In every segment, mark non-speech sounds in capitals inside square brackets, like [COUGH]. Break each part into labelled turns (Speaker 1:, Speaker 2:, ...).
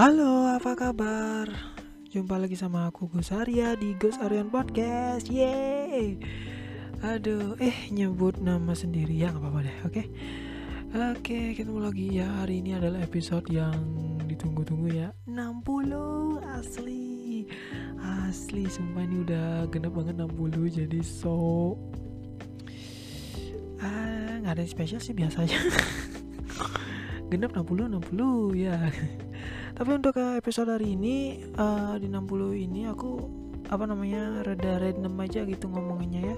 Speaker 1: Halo, apa kabar? Jumpa lagi sama aku Gus Arya di Gus Aryan Podcast. Yeay. Aduh, eh nyebut nama sendiri ya nggak apa-apa deh, oke? Oke, ketemu lagi ya. Hari ini adalah episode yang ditunggu-tunggu ya. 60 asli. Asli, sumpah ini udah genap banget 60 jadi so ah nggak ada yang spesial sih biasanya. genap 60 60 ya. Tapi untuk episode hari ini uh, di 60 ini aku apa namanya rada random aja gitu ngomonginnya ya.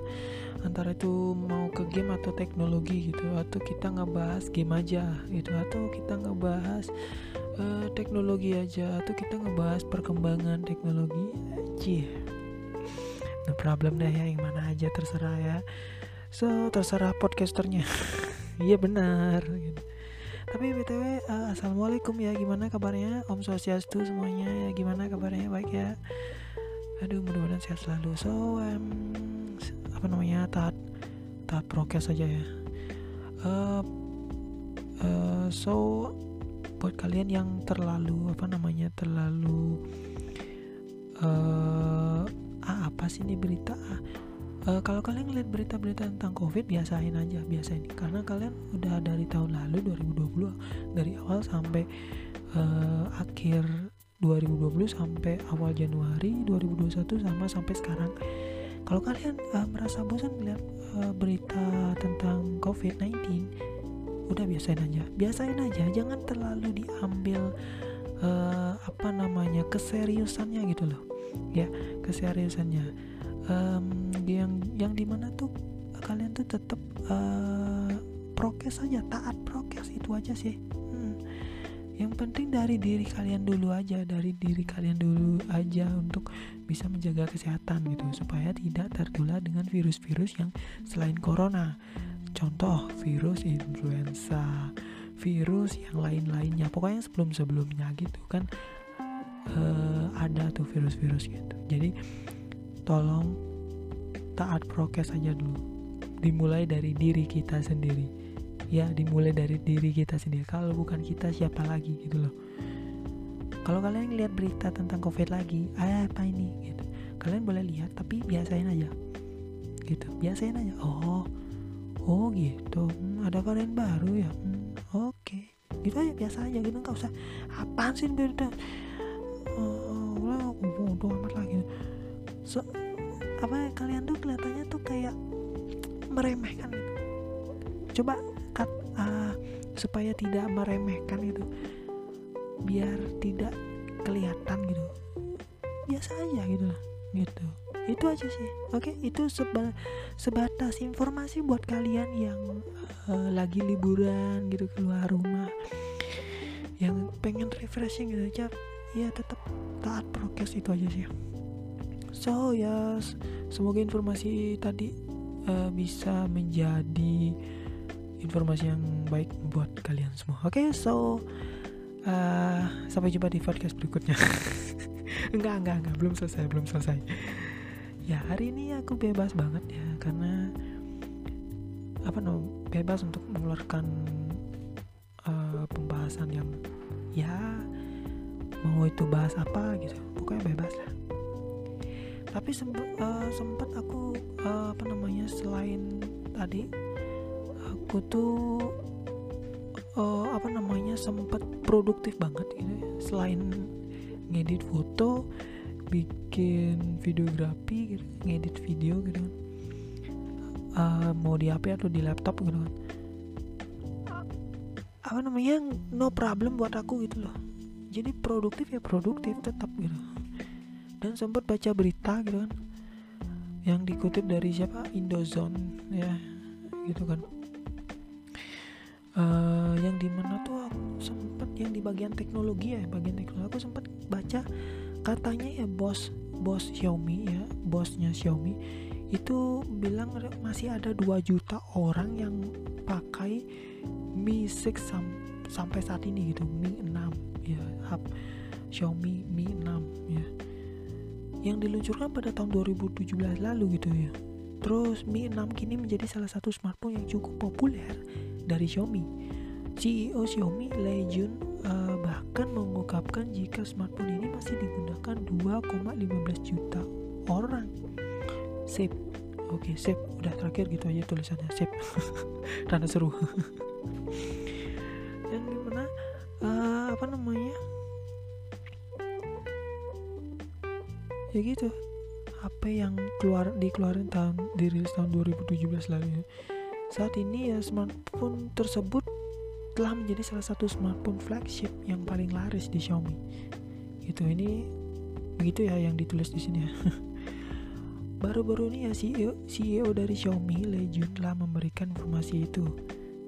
Speaker 1: Antara itu mau ke game atau teknologi gitu atau kita ngebahas game aja gitu atau kita ngebahas uh, teknologi aja atau kita ngebahas perkembangan teknologi cie. No problem deh ya yang mana aja terserah ya. So terserah podcasternya. [LAUGHS] Iya benar gitu tapi btw uh, assalamualaikum ya. Gimana kabarnya? Om swastiastu semuanya ya. Gimana kabarnya? Baik ya? Aduh mudah-mudahan sehat selalu. So um, apa namanya taat taat prokes saja ya. Uh, uh, so buat kalian yang terlalu apa namanya terlalu uh, ah, apa sih ini berita? Ah, uh, kalau kalian ngeliat berita-berita tentang covid biasain aja biasain. Karena kalian udah dari tahun lalu 2020 dari awal sampai uh, akhir 2020 sampai awal Januari 2021 sama sampai sekarang. Kalau kalian uh, merasa bosan ngeliat uh, berita tentang covid-19 udah biasain aja. Biasain aja jangan terlalu diambil uh, apa namanya keseriusannya gitu loh. Ya keseriusannya um, yang yang di mana tuh kalian tuh tetap uh, prokes aja taat prokes itu aja sih. Hmm. yang penting dari diri kalian dulu aja dari diri kalian dulu aja untuk bisa menjaga kesehatan gitu supaya tidak tertular dengan virus-virus yang selain corona. Contoh virus influenza virus yang lain-lainnya pokoknya sebelum-sebelumnya gitu kan uh, ada tuh virus-virus gitu. Jadi tolong taat prokes aja dulu. Dimulai dari diri kita sendiri. Ya dimulai dari diri kita sendiri. Kalau bukan kita siapa lagi gitu loh. Kalau kalian lihat berita tentang covid lagi ah, apa ini? Gitu. Kalian boleh lihat tapi biasain aja. Gitu. Biasain aja. Oh oh gitu. Hmm, ada varian baru ya? Hmm, oke. Okay. gitu aja biasa aja gitu. Nggak usah. Apaan sih berita so, apa kalian tuh kelihatannya tuh kayak meremehkan gitu. Coba kat, uh, supaya tidak meremehkan itu biar tidak kelihatan gitu. Biasa aja gitu gitu. Itu aja sih. Oke itu seba sebatas informasi buat kalian yang uh, lagi liburan gitu keluar rumah. Yang pengen refreshing gitu aja ya tetap taat prokes itu aja sih so ya semoga informasi tadi uh, bisa menjadi informasi yang baik buat kalian semua. Oke okay, so uh, sampai jumpa di podcast berikutnya. [LAUGHS] Enggak enggak enggak. Belum selesai belum selesai. Ya hari ini aku bebas banget ya karena apa no bebas untuk mengeluarkan uh, pembahasan yang ya mau itu bahas apa gitu. Pokoknya bebas lah tapi sempat uh, sempat aku uh, apa namanya selain tadi aku tuh uh, apa namanya sempat produktif banget gitu ya. Selain ngedit foto bikin videografi gitu, ngedit video gitu kan. Uh, mau di HP atau di laptop gitu kan. Apa namanya no problem buat aku gitu loh. Jadi produktif ya produktif tetap gitu dan sempat baca berita gitu kan. Yang dikutip dari siapa? Indozone ya gitu kan. Uh, yang di mana tuh aku sempat yang di bagian teknologi ya bagian teknologi. Aku sempat baca katanya ya bos bos Xiaomi ya bosnya Xiaomi itu bilang masih ada 2 juta orang yang pakai Mi 6 sam sampai saat ini gitu Mi 6 ya hub Xiaomi Mi 6 yang diluncurkan pada tahun 2017 lalu gitu ya terus Mi 6 kini menjadi salah satu smartphone yang cukup populer dari Xiaomi CEO Xiaomi Lei Jun uh, bahkan mengungkapkan jika smartphone ini masih digunakan 2,15 juta orang. Sip. Oke, okay, sip. Udah terakhir gitu aja tulisannya. Sip. [LAUGHS] Karena seru. [LAUGHS] Dan gimana uh, apa namanya? Ya gitu. HP yang keluar dikeluarin tahun dirilis tahun 2017 lalu. Saat ini ya smartphone tersebut telah menjadi salah satu smartphone flagship yang paling laris di Xiaomi. Gitu ini begitu ya yang ditulis di sini ya. [LAUGHS] Baru-baru ini ya CEO, CEO dari Xiaomi Lei telah memberikan informasi itu.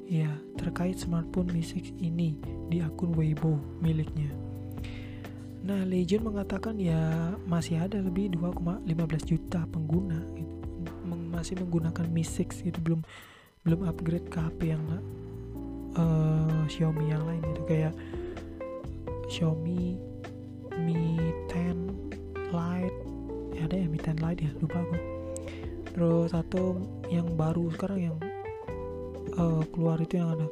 Speaker 1: Ya, terkait smartphone Mi 6 ini di akun Weibo miliknya. Nah, Legend mengatakan ya masih ada lebih 2,15 juta pengguna gitu. masih menggunakan Mi 6 gitu belum belum upgrade ke HP yang uh, Xiaomi yang lain itu kayak Xiaomi Mi 10 Lite ya ada ya Mi 10 Lite ya lupa aku terus satu yang baru sekarang yang uh, keluar itu yang ada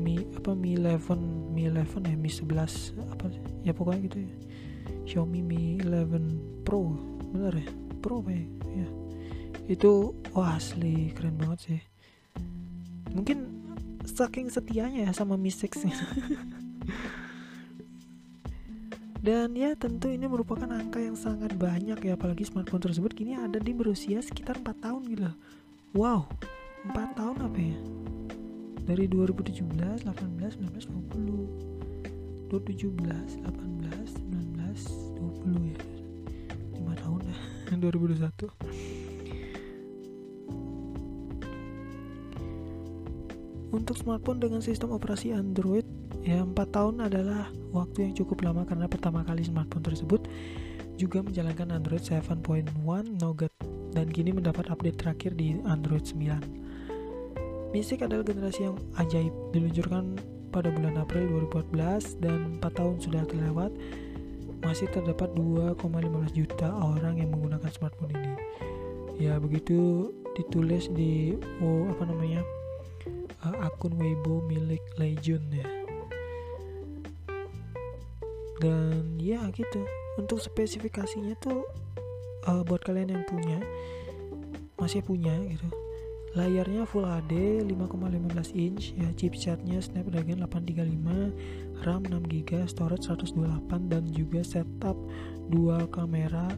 Speaker 1: Mi apa Mi 11 Mi 11 ya Mi 11 apa ya pokoknya gitu ya. Xiaomi Mi 11 Pro bener ya? Pro ya, ya. itu wah asli keren banget sih. Mungkin saking setianya ya sama Mi 6 [LAUGHS] dan ya tentu ini merupakan angka yang sangat banyak ya apalagi smartphone tersebut kini ada di berusia sekitar 4 tahun gitu. Wow 4 tahun apa ya dari 2017 18 19 20 2017 18 19 20 ya. 5 tahun ya [LAUGHS] 2021 Untuk smartphone dengan sistem operasi Android, ya 4 tahun adalah waktu yang cukup lama karena pertama kali smartphone tersebut juga menjalankan Android 7.1 Nougat dan kini mendapat update terakhir di Android 9. Mystic adalah generasi yang ajaib, diluncurkan pada bulan April 2014 dan 4 tahun sudah terlewat, masih terdapat 2,15 juta orang yang menggunakan smartphone ini. Ya begitu ditulis di oh, apa namanya uh, akun Weibo milik Legion ya. Dan ya gitu. Untuk spesifikasinya tuh uh, buat kalian yang punya masih punya gitu layarnya Full HD 5,15 inch ya chipsetnya Snapdragon 835 RAM 6GB storage 128 dan juga setup dual kamera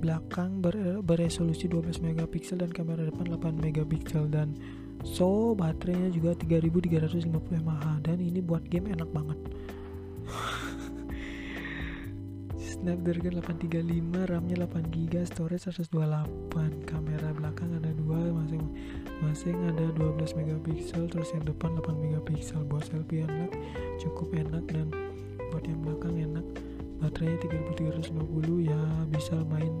Speaker 1: belakang ber beresolusi 12 megapiksel dan kamera depan 8 megapiksel. Dan so baterainya juga 3350 mAh dan ini buat game enak banget. [LAUGHS] Snapdragon 835 RAM-nya 8GB storage 128 kamera belakang ada dua masing masing ada 12 megapiksel terus yang depan 8 megapiksel. Buat selfie enak cukup enak dan buat yang belakang enak. Baterainya 3350 ya bisa main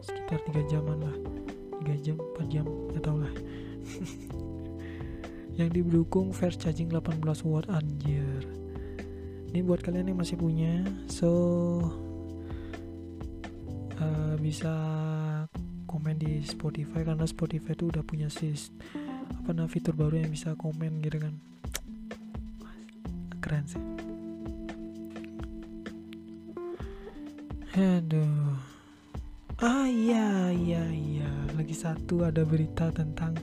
Speaker 1: sekitar 3 jaman lah. 3 jam 4 jam atau lah. [LAUGHS] Yang didukung fast charging 18 watt anjir. Ini buat kalian yang masih punya so uh, bisa komen di Spotify karena Spotify itu udah punya sis apa nah fitur baru yang bisa komen gitu kan. Keren sih. Aduh. Ah iya iya iya. Lagi satu ada berita tentang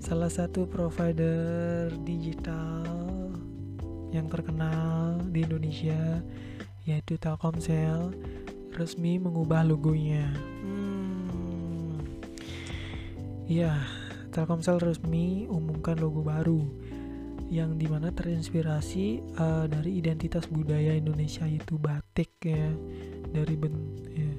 Speaker 1: salah satu provider digital yang terkenal di Indonesia yaitu Telkomsel resmi mengubah logonya. Ya, Telkomsel resmi umumkan logo baru yang di mana terinspirasi uh, dari identitas budaya Indonesia yaitu batik ya dari ben ya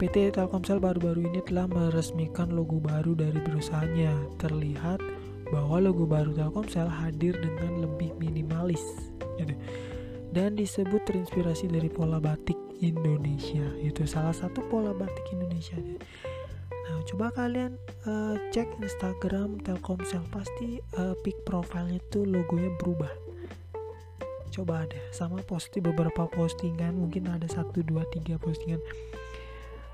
Speaker 1: PT Telkomsel baru-baru ini telah meresmikan logo baru dari perusahaannya. Terlihat bahwa logo baru Telkomsel hadir dengan lebih minimalis gitu. dan disebut terinspirasi dari pola batik Indonesia. Itu salah satu pola batik Indonesia. Nah, coba kalian uh, cek Instagram Telkomsel pasti uh, pick profilnya tuh logonya berubah. Coba ada sama posti beberapa postingan mungkin ada satu dua tiga postingan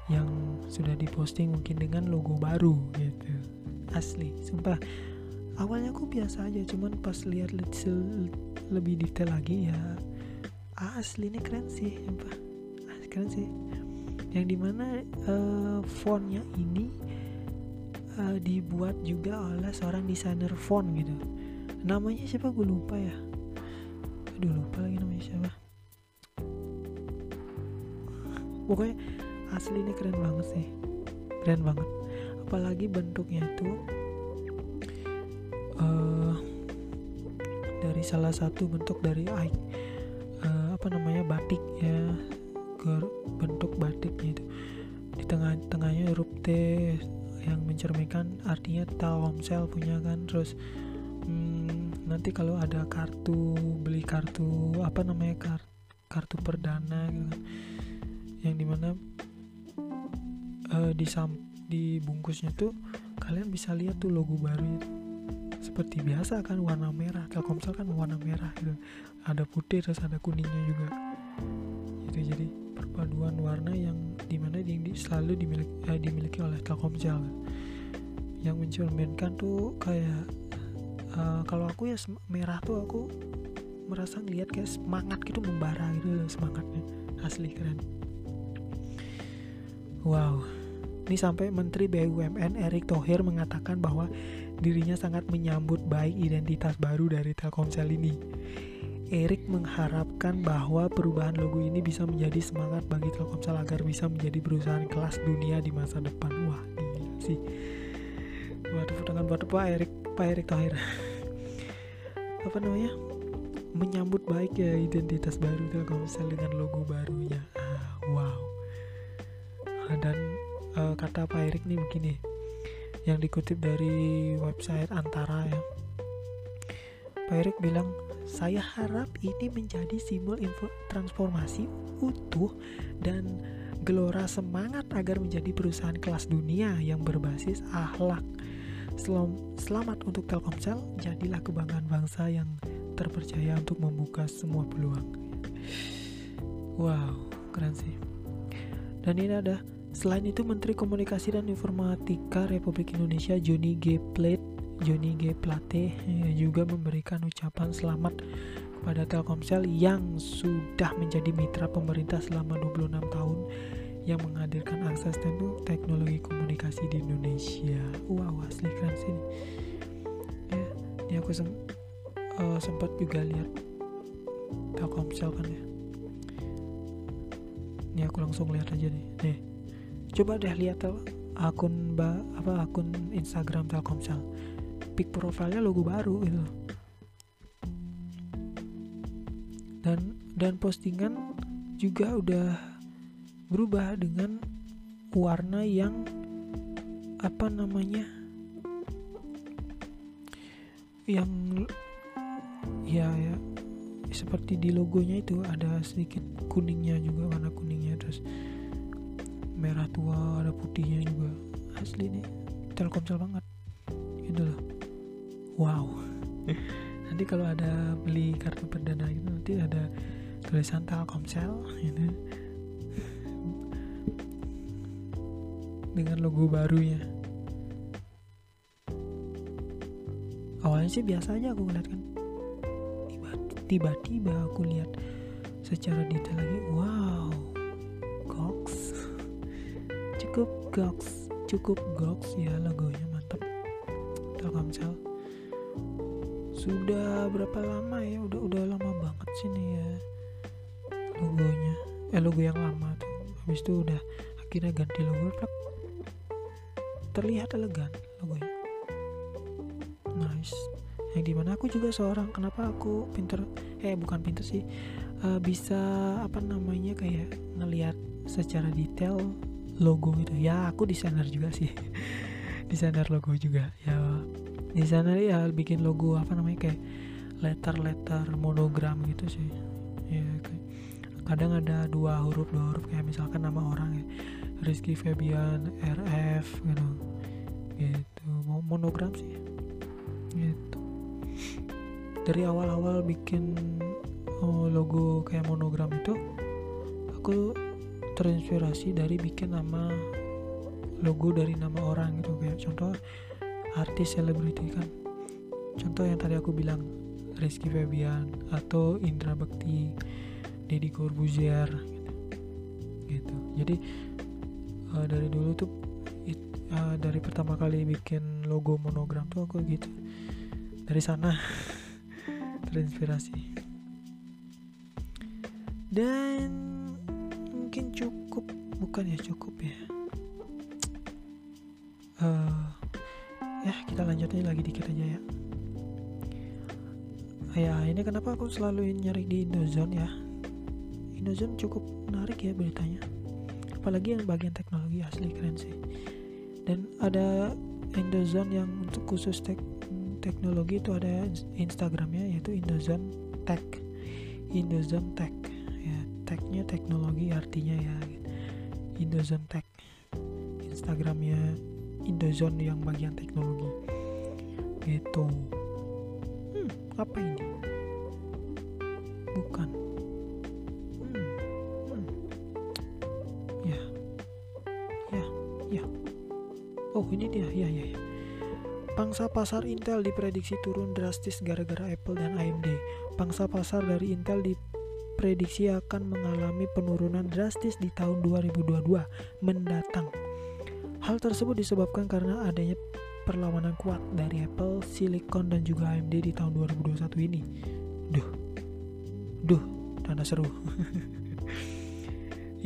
Speaker 1: yang sudah diposting mungkin dengan logo baru gitu. Asli sumpah. Awalnya aku biasa aja cuman pas lihat lebih detail lagi ya asli ini keren sih apa keren sih yang di mana uh, fontnya ini uh, dibuat juga oleh seorang desainer font gitu. Namanya siapa? Gue lupa ya. Aduh lupa lagi namanya siapa. Pokoknya asli ini keren banget sih. Keren banget. Apalagi bentuknya itu uh, dari salah satu bentuk dari uh, apa namanya batik ya. Bentuk batiknya itu di tengah-tengahnya huruf T yang mencerminkan artinya Telkomsel punya kan. Terus hmm, nanti kalau ada kartu beli kartu apa namanya kartu kartu perdana gitu kan. Yang di mana uh, di sam di bungkusnya tuh kalian bisa lihat tuh logo baru itu seperti biasa kan warna merah. Telkomsel kan warna merah gitu. Ada putih terus ada kuningnya juga. Gitu jadi perpaduan warna yang di mana yang di, selalu dimiliki, eh, dimiliki oleh Telkomsel. Yang mencerminkan tuh kayak uh, kalau aku ya merah tuh aku merasa ngeliat kayak semangat gitu membara gitu semangatnya. Asli keren. Wow. Ini sampai Menteri BUMN Erick Thohir mengatakan bahwa dirinya sangat menyambut baik identitas baru dari Telkomsel ini. Erick mengharapkan bahwa perubahan logo ini bisa menjadi semangat bagi Telkomsel agar bisa menjadi perusahaan kelas dunia di masa depan. Wah, gila sih. Waduh, dengan buat Pak Erick, Pak Erick Thohir. Apa namanya? Menyambut baik ya identitas baru Telkomsel dengan logo barunya. Ah, wow. Dan uh, kata Pak Erik nih begini yang dikutip dari website Antara ya Pak Erik bilang saya harap ini menjadi simbol info transformasi utuh dan gelora semangat agar menjadi perusahaan kelas dunia yang berbasis akhlak. Selam, selamat untuk Telkomsel, jadilah kebanggaan bangsa yang terpercaya untuk membuka semua peluang. Wow, keren sih. Dan ini ada Selain itu, Menteri Komunikasi dan Informatika Republik Indonesia Joni G. Plate, Joni G. Plate eh, juga memberikan ucapan selamat kepada Telkomsel yang sudah menjadi mitra pemerintah selama 26 tahun yang menghadirkan akses teknologi komunikasi di Indonesia. Wow, asli keren sih. Ya, ini aku sem uh, sempat juga lihat Telkomsel kan ya. Ini aku langsung lihat aja nih. Nih coba deh lihat akun ba, apa akun Instagram Telkomsel pick profilnya logo baru gitu. Dan dan postingan juga udah berubah dengan warna yang apa namanya yang ya ya seperti di logonya itu ada sedikit kuningnya juga warna kuningnya terus merah tua ada putihnya juga. Asli nih telkomsel banget gitu loh wow. Nanti kalau ada beli kartu perdana itu nanti ada tulisan telkomsel gitu. Dengan logo barunya. Awalnya sih biasa aja aku ngeliat kan tiba-tiba aku lihat secara detail lagi wow cukup goks cukup goks ya logonya mantap. Telkomsel sudah berapa lama ya? Udah udah lama banget sih nih ya logonya. Eh logo yang lama tuh. Habis itu udah akhirnya ganti logo plak terlihat elegan logonya. Nice. Yang di mana aku juga seorang kenapa aku pinter? Eh bukan pinter sih. Uh, bisa apa namanya kayak ngelihat secara detail logo gitu. Ya aku desainer juga sih. [LAUGHS] Desainer logo juga. Ya desainer ya bikin logo apa namanya kayak letter-letter monogram gitu sih. Ya kayak kadang ada dua huruf dua huruf kayak misalkan nama orang ya. Rizky Febian RF gitu. Gitu monogram sih. Gitu. Dari awal-awal bikin oh, logo kayak monogram itu aku terinspirasi dari bikin nama logo dari nama orang gitu. Kayak contoh artis selebriti kan. Contoh yang tadi aku bilang Rizky Febian atau Indra Bekti Deddy Corbuzier gitu, gitu. jadi uh, dari dulu tuh it, uh, dari pertama kali bikin logo monogram tuh aku gitu. Dari sana [LAUGHS] terinspirasi. Dan mungkin cukup bukan ya cukup ya. Uh, ya kita lanjutin lagi dikit aja ya. Ya ini kenapa aku selalu nyari di Indozone ya? Indozone cukup menarik ya beritanya. Apalagi yang bagian teknologi asli keren sih. Dan ada Indozone yang untuk khusus tek teknologi itu ada Instagramnya yaitu Indozone Tech. Indozone Tech. Ya technya teknologi artinya ya. Indozone Tech. Instagramnya Indozone yang bagian teknologi gitu apa ini? Bukan. Hmm. Hmm. Ya. Ya, ya. Oh, ini dia. Ya, ya, ya. Pangsa pasar Intel diprediksi turun drastis gara-gara Apple dan AMD. Pangsa pasar dari Intel diprediksi akan mengalami penurunan drastis di tahun 2022 mendatang. Hal tersebut disebabkan karena adanya perlawanan kuat dari Apple, Silicon, dan juga AMD di tahun 2021 ini. Duh, duh, tanda seru. [LAUGHS]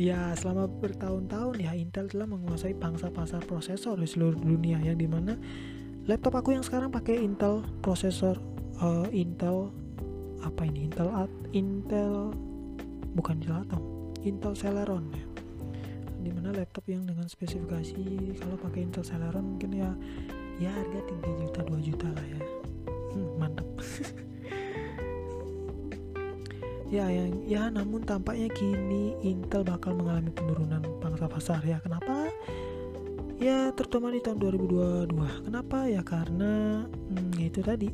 Speaker 1: ya, selama bertahun-tahun ya Intel telah menguasai pangsa pasar prosesor di seluruh dunia yang di mana laptop aku yang sekarang pakai Intel prosesor uh, Intel apa ini Intel Intel bukan Intel Atom Intel Celeron ya di mana laptop yang dengan spesifikasi kalau pakai Intel Celeron mungkin ya ya harga 3 juta 2 juta lah ya. Hmm, mantap [LAUGHS] ya yang ya namun tampaknya kini Intel bakal mengalami penurunan pangsa pasar ya. Kenapa? Ya terutama di tahun 2022 kenapa? Ya karena hmm, ya itu tadi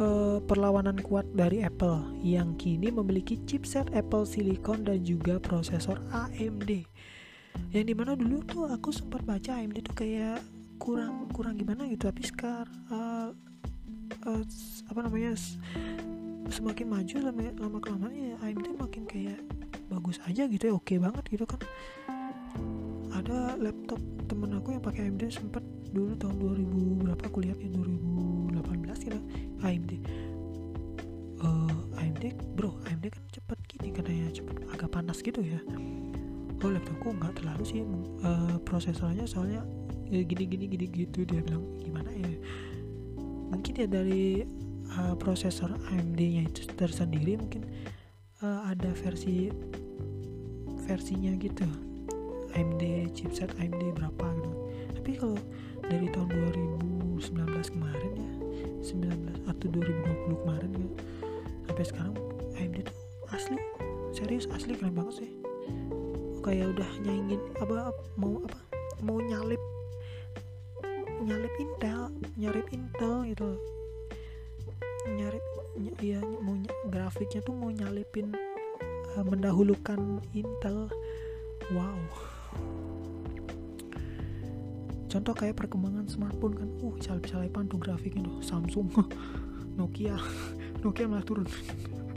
Speaker 1: uh, perlawanan kuat dari Apple yang kini memiliki chipset Apple Silicon dan juga prosesor AMD yang di mana dulu tuh aku sempat baca AMD tuh kayak kurang kurang gimana gitu. Tapi sekarang uh, uh, apa namanya semakin maju lama lama kelamaan ya AMD makin kayak bagus aja gitu ya. Oke banget gitu kan. Ada laptop temen aku yang pakai AMD sempat dulu tahun 2000 berapa aku lihat ya 2018 gitu AMD uh, AMD bro AMD kan cepet gini katanya cepet agak panas gitu ya. Oh laptopku nggak terlalu sih uh, prosesornya soalnya ya gini gini gini gitu dia bilang gimana ya? Mungkin ya dari uh, prosesor AMD-nya itu tersendiri mungkin uh, ada versi versinya gitu. AMD chipset AMD berapa gitu. Tapi kalau dari tahun 2019 kemarin ya 19 atau 2020 kemarin ya. Sampai sekarang AMD tuh asli serius asli keren banget sih. Kayak udah nyaingin apa mau apa mau nyalip nyalip Intel nyarip Intel gitu nyarip ny ya mau ny grafiknya tuh mau nyalipin uh, mendahulukan Intel. Wow contoh kayak perkembangan smartphone kan. Uh salip salipan tuh grafiknya tuh Samsung. [LAUGHS] Nokia. [LAUGHS] Nokia malah turun.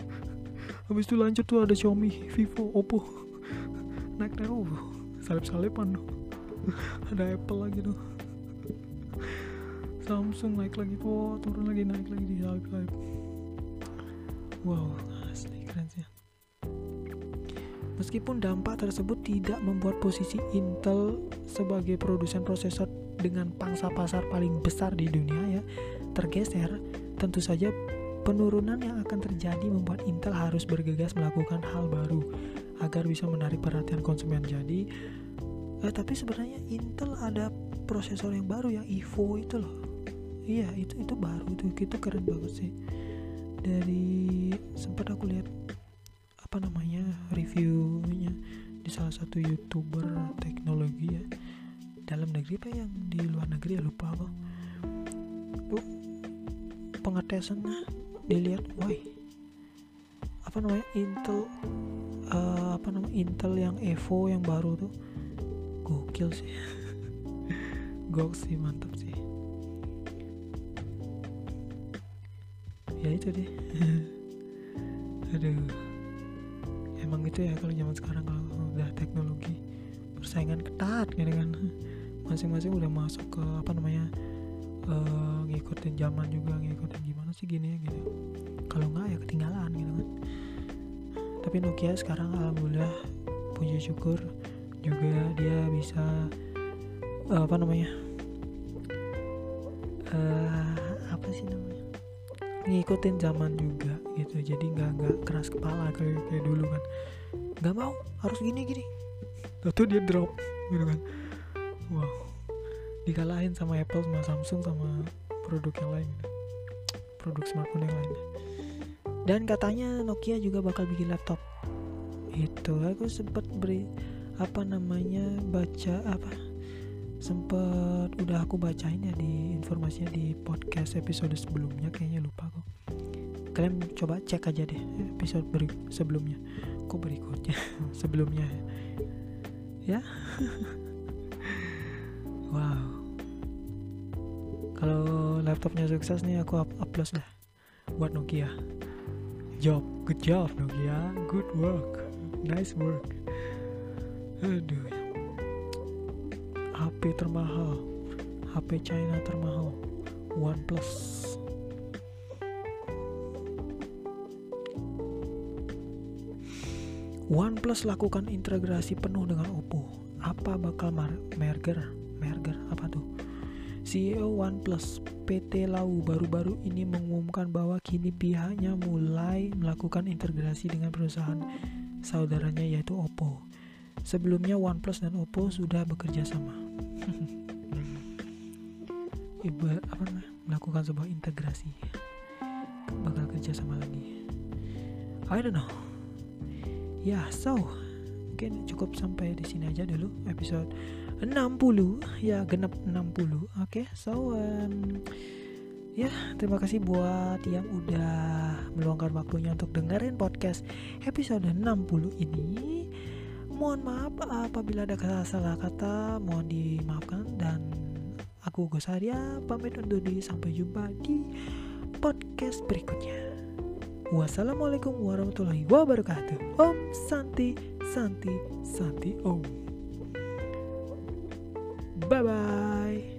Speaker 1: [LAUGHS] Habis itu lanjut tuh ada Xiaomi Vivo Oppo. Naik naik uh salip salipan tuh ada Apple lagi tuh. Samsung naik lagi tuh turun lagi naik lagi di salib wow asli keren sih Meskipun dampak tersebut tidak membuat posisi Intel sebagai produsen prosesor dengan pangsa pasar paling besar di dunia ya tergeser, tentu saja penurunan yang akan terjadi membuat Intel harus bergegas melakukan hal baru agar bisa menarik perhatian konsumen. Jadi, eh, tapi sebenarnya Intel ada prosesor yang baru yang Evo itu loh. Iya itu itu baru tuh. Itu keren banget sih. Dari sempat aku lihat apa namanya reviewnya di salah satu youtuber teknologi ya. Dalam negeri apa yang di luar negeri ya? Lupa apa tuh pengetesannya dilihat woi. Apa namanya Intel uh, apa namanya Intel yang Evo yang baru tuh. Gokil sih. [LAUGHS] Gok sih mantap sih. Ya itu deh. [LAUGHS] Aduh emang gitu ya kalau zaman sekarang kalau udah teknologi persaingan ketat gitu kan. [LAUGHS] Masing-masing udah masuk ke apa namanya uh, ngikutin zaman juga ngikutin gimana sih gini ya gitu. Kalau nggak ya ketinggalan gitu kan. Tapi Nokia sekarang alhamdulillah puji syukur juga dia bisa uh, apa namanya uh, apa sih namanya ngikutin zaman juga gitu. Jadi nggak nggak keras kepala kayak kayak dulu kan. Nggak mau harus gini gini. Tuh dia drop gitu kan. Wow dikalahin sama Apple sama Samsung sama produk yang lain. Produk smartphone yang lain dan katanya Nokia juga bakal bikin laptop. Itu aku sempat beri apa namanya baca apa sempet udah aku bacain ya di informasinya di podcast episode sebelumnya kayaknya lupa kok kalian coba cek aja deh episode beri sebelumnya. Kok berikutnya? [LAUGHS] Sebelumnya. Ya? [LAUGHS] Wow. Kalau laptopnya sukses nih aku up, up plus dah buat Nokia. Job good job Nokia. Good work. Nice work. Aduh HP termahal HP China termahal OnePlus OnePlus lakukan integrasi penuh dengan Oppo. Apa bakal merger? Merger apa tuh? CEO OnePlus PT Lau baru-baru ini mengumumkan bahwa kini pihaknya mulai melakukan integrasi dengan perusahaan saudaranya yaitu Oppo. Sebelumnya OnePlus dan Oppo sudah bekerja sama. [LAUGHS] Ibu apa namanya? Melakukan sebuah integrasi. Bakal kerja sama lagi. I don't know ya so mungkin cukup sampai di sini aja dulu episode 60 ya genap 60 oke okay, so um, ya terima kasih buat yang udah meluangkan waktunya untuk dengerin podcast episode 60 ini mohon maaf apabila ada salah kata mohon dimaafkan dan aku Gosaria pamit undur diri sampai jumpa di podcast berikutnya Wassalamualaikum warahmatullahi wabarakatuh. Om Santi Santi Santi Om. Bye bye.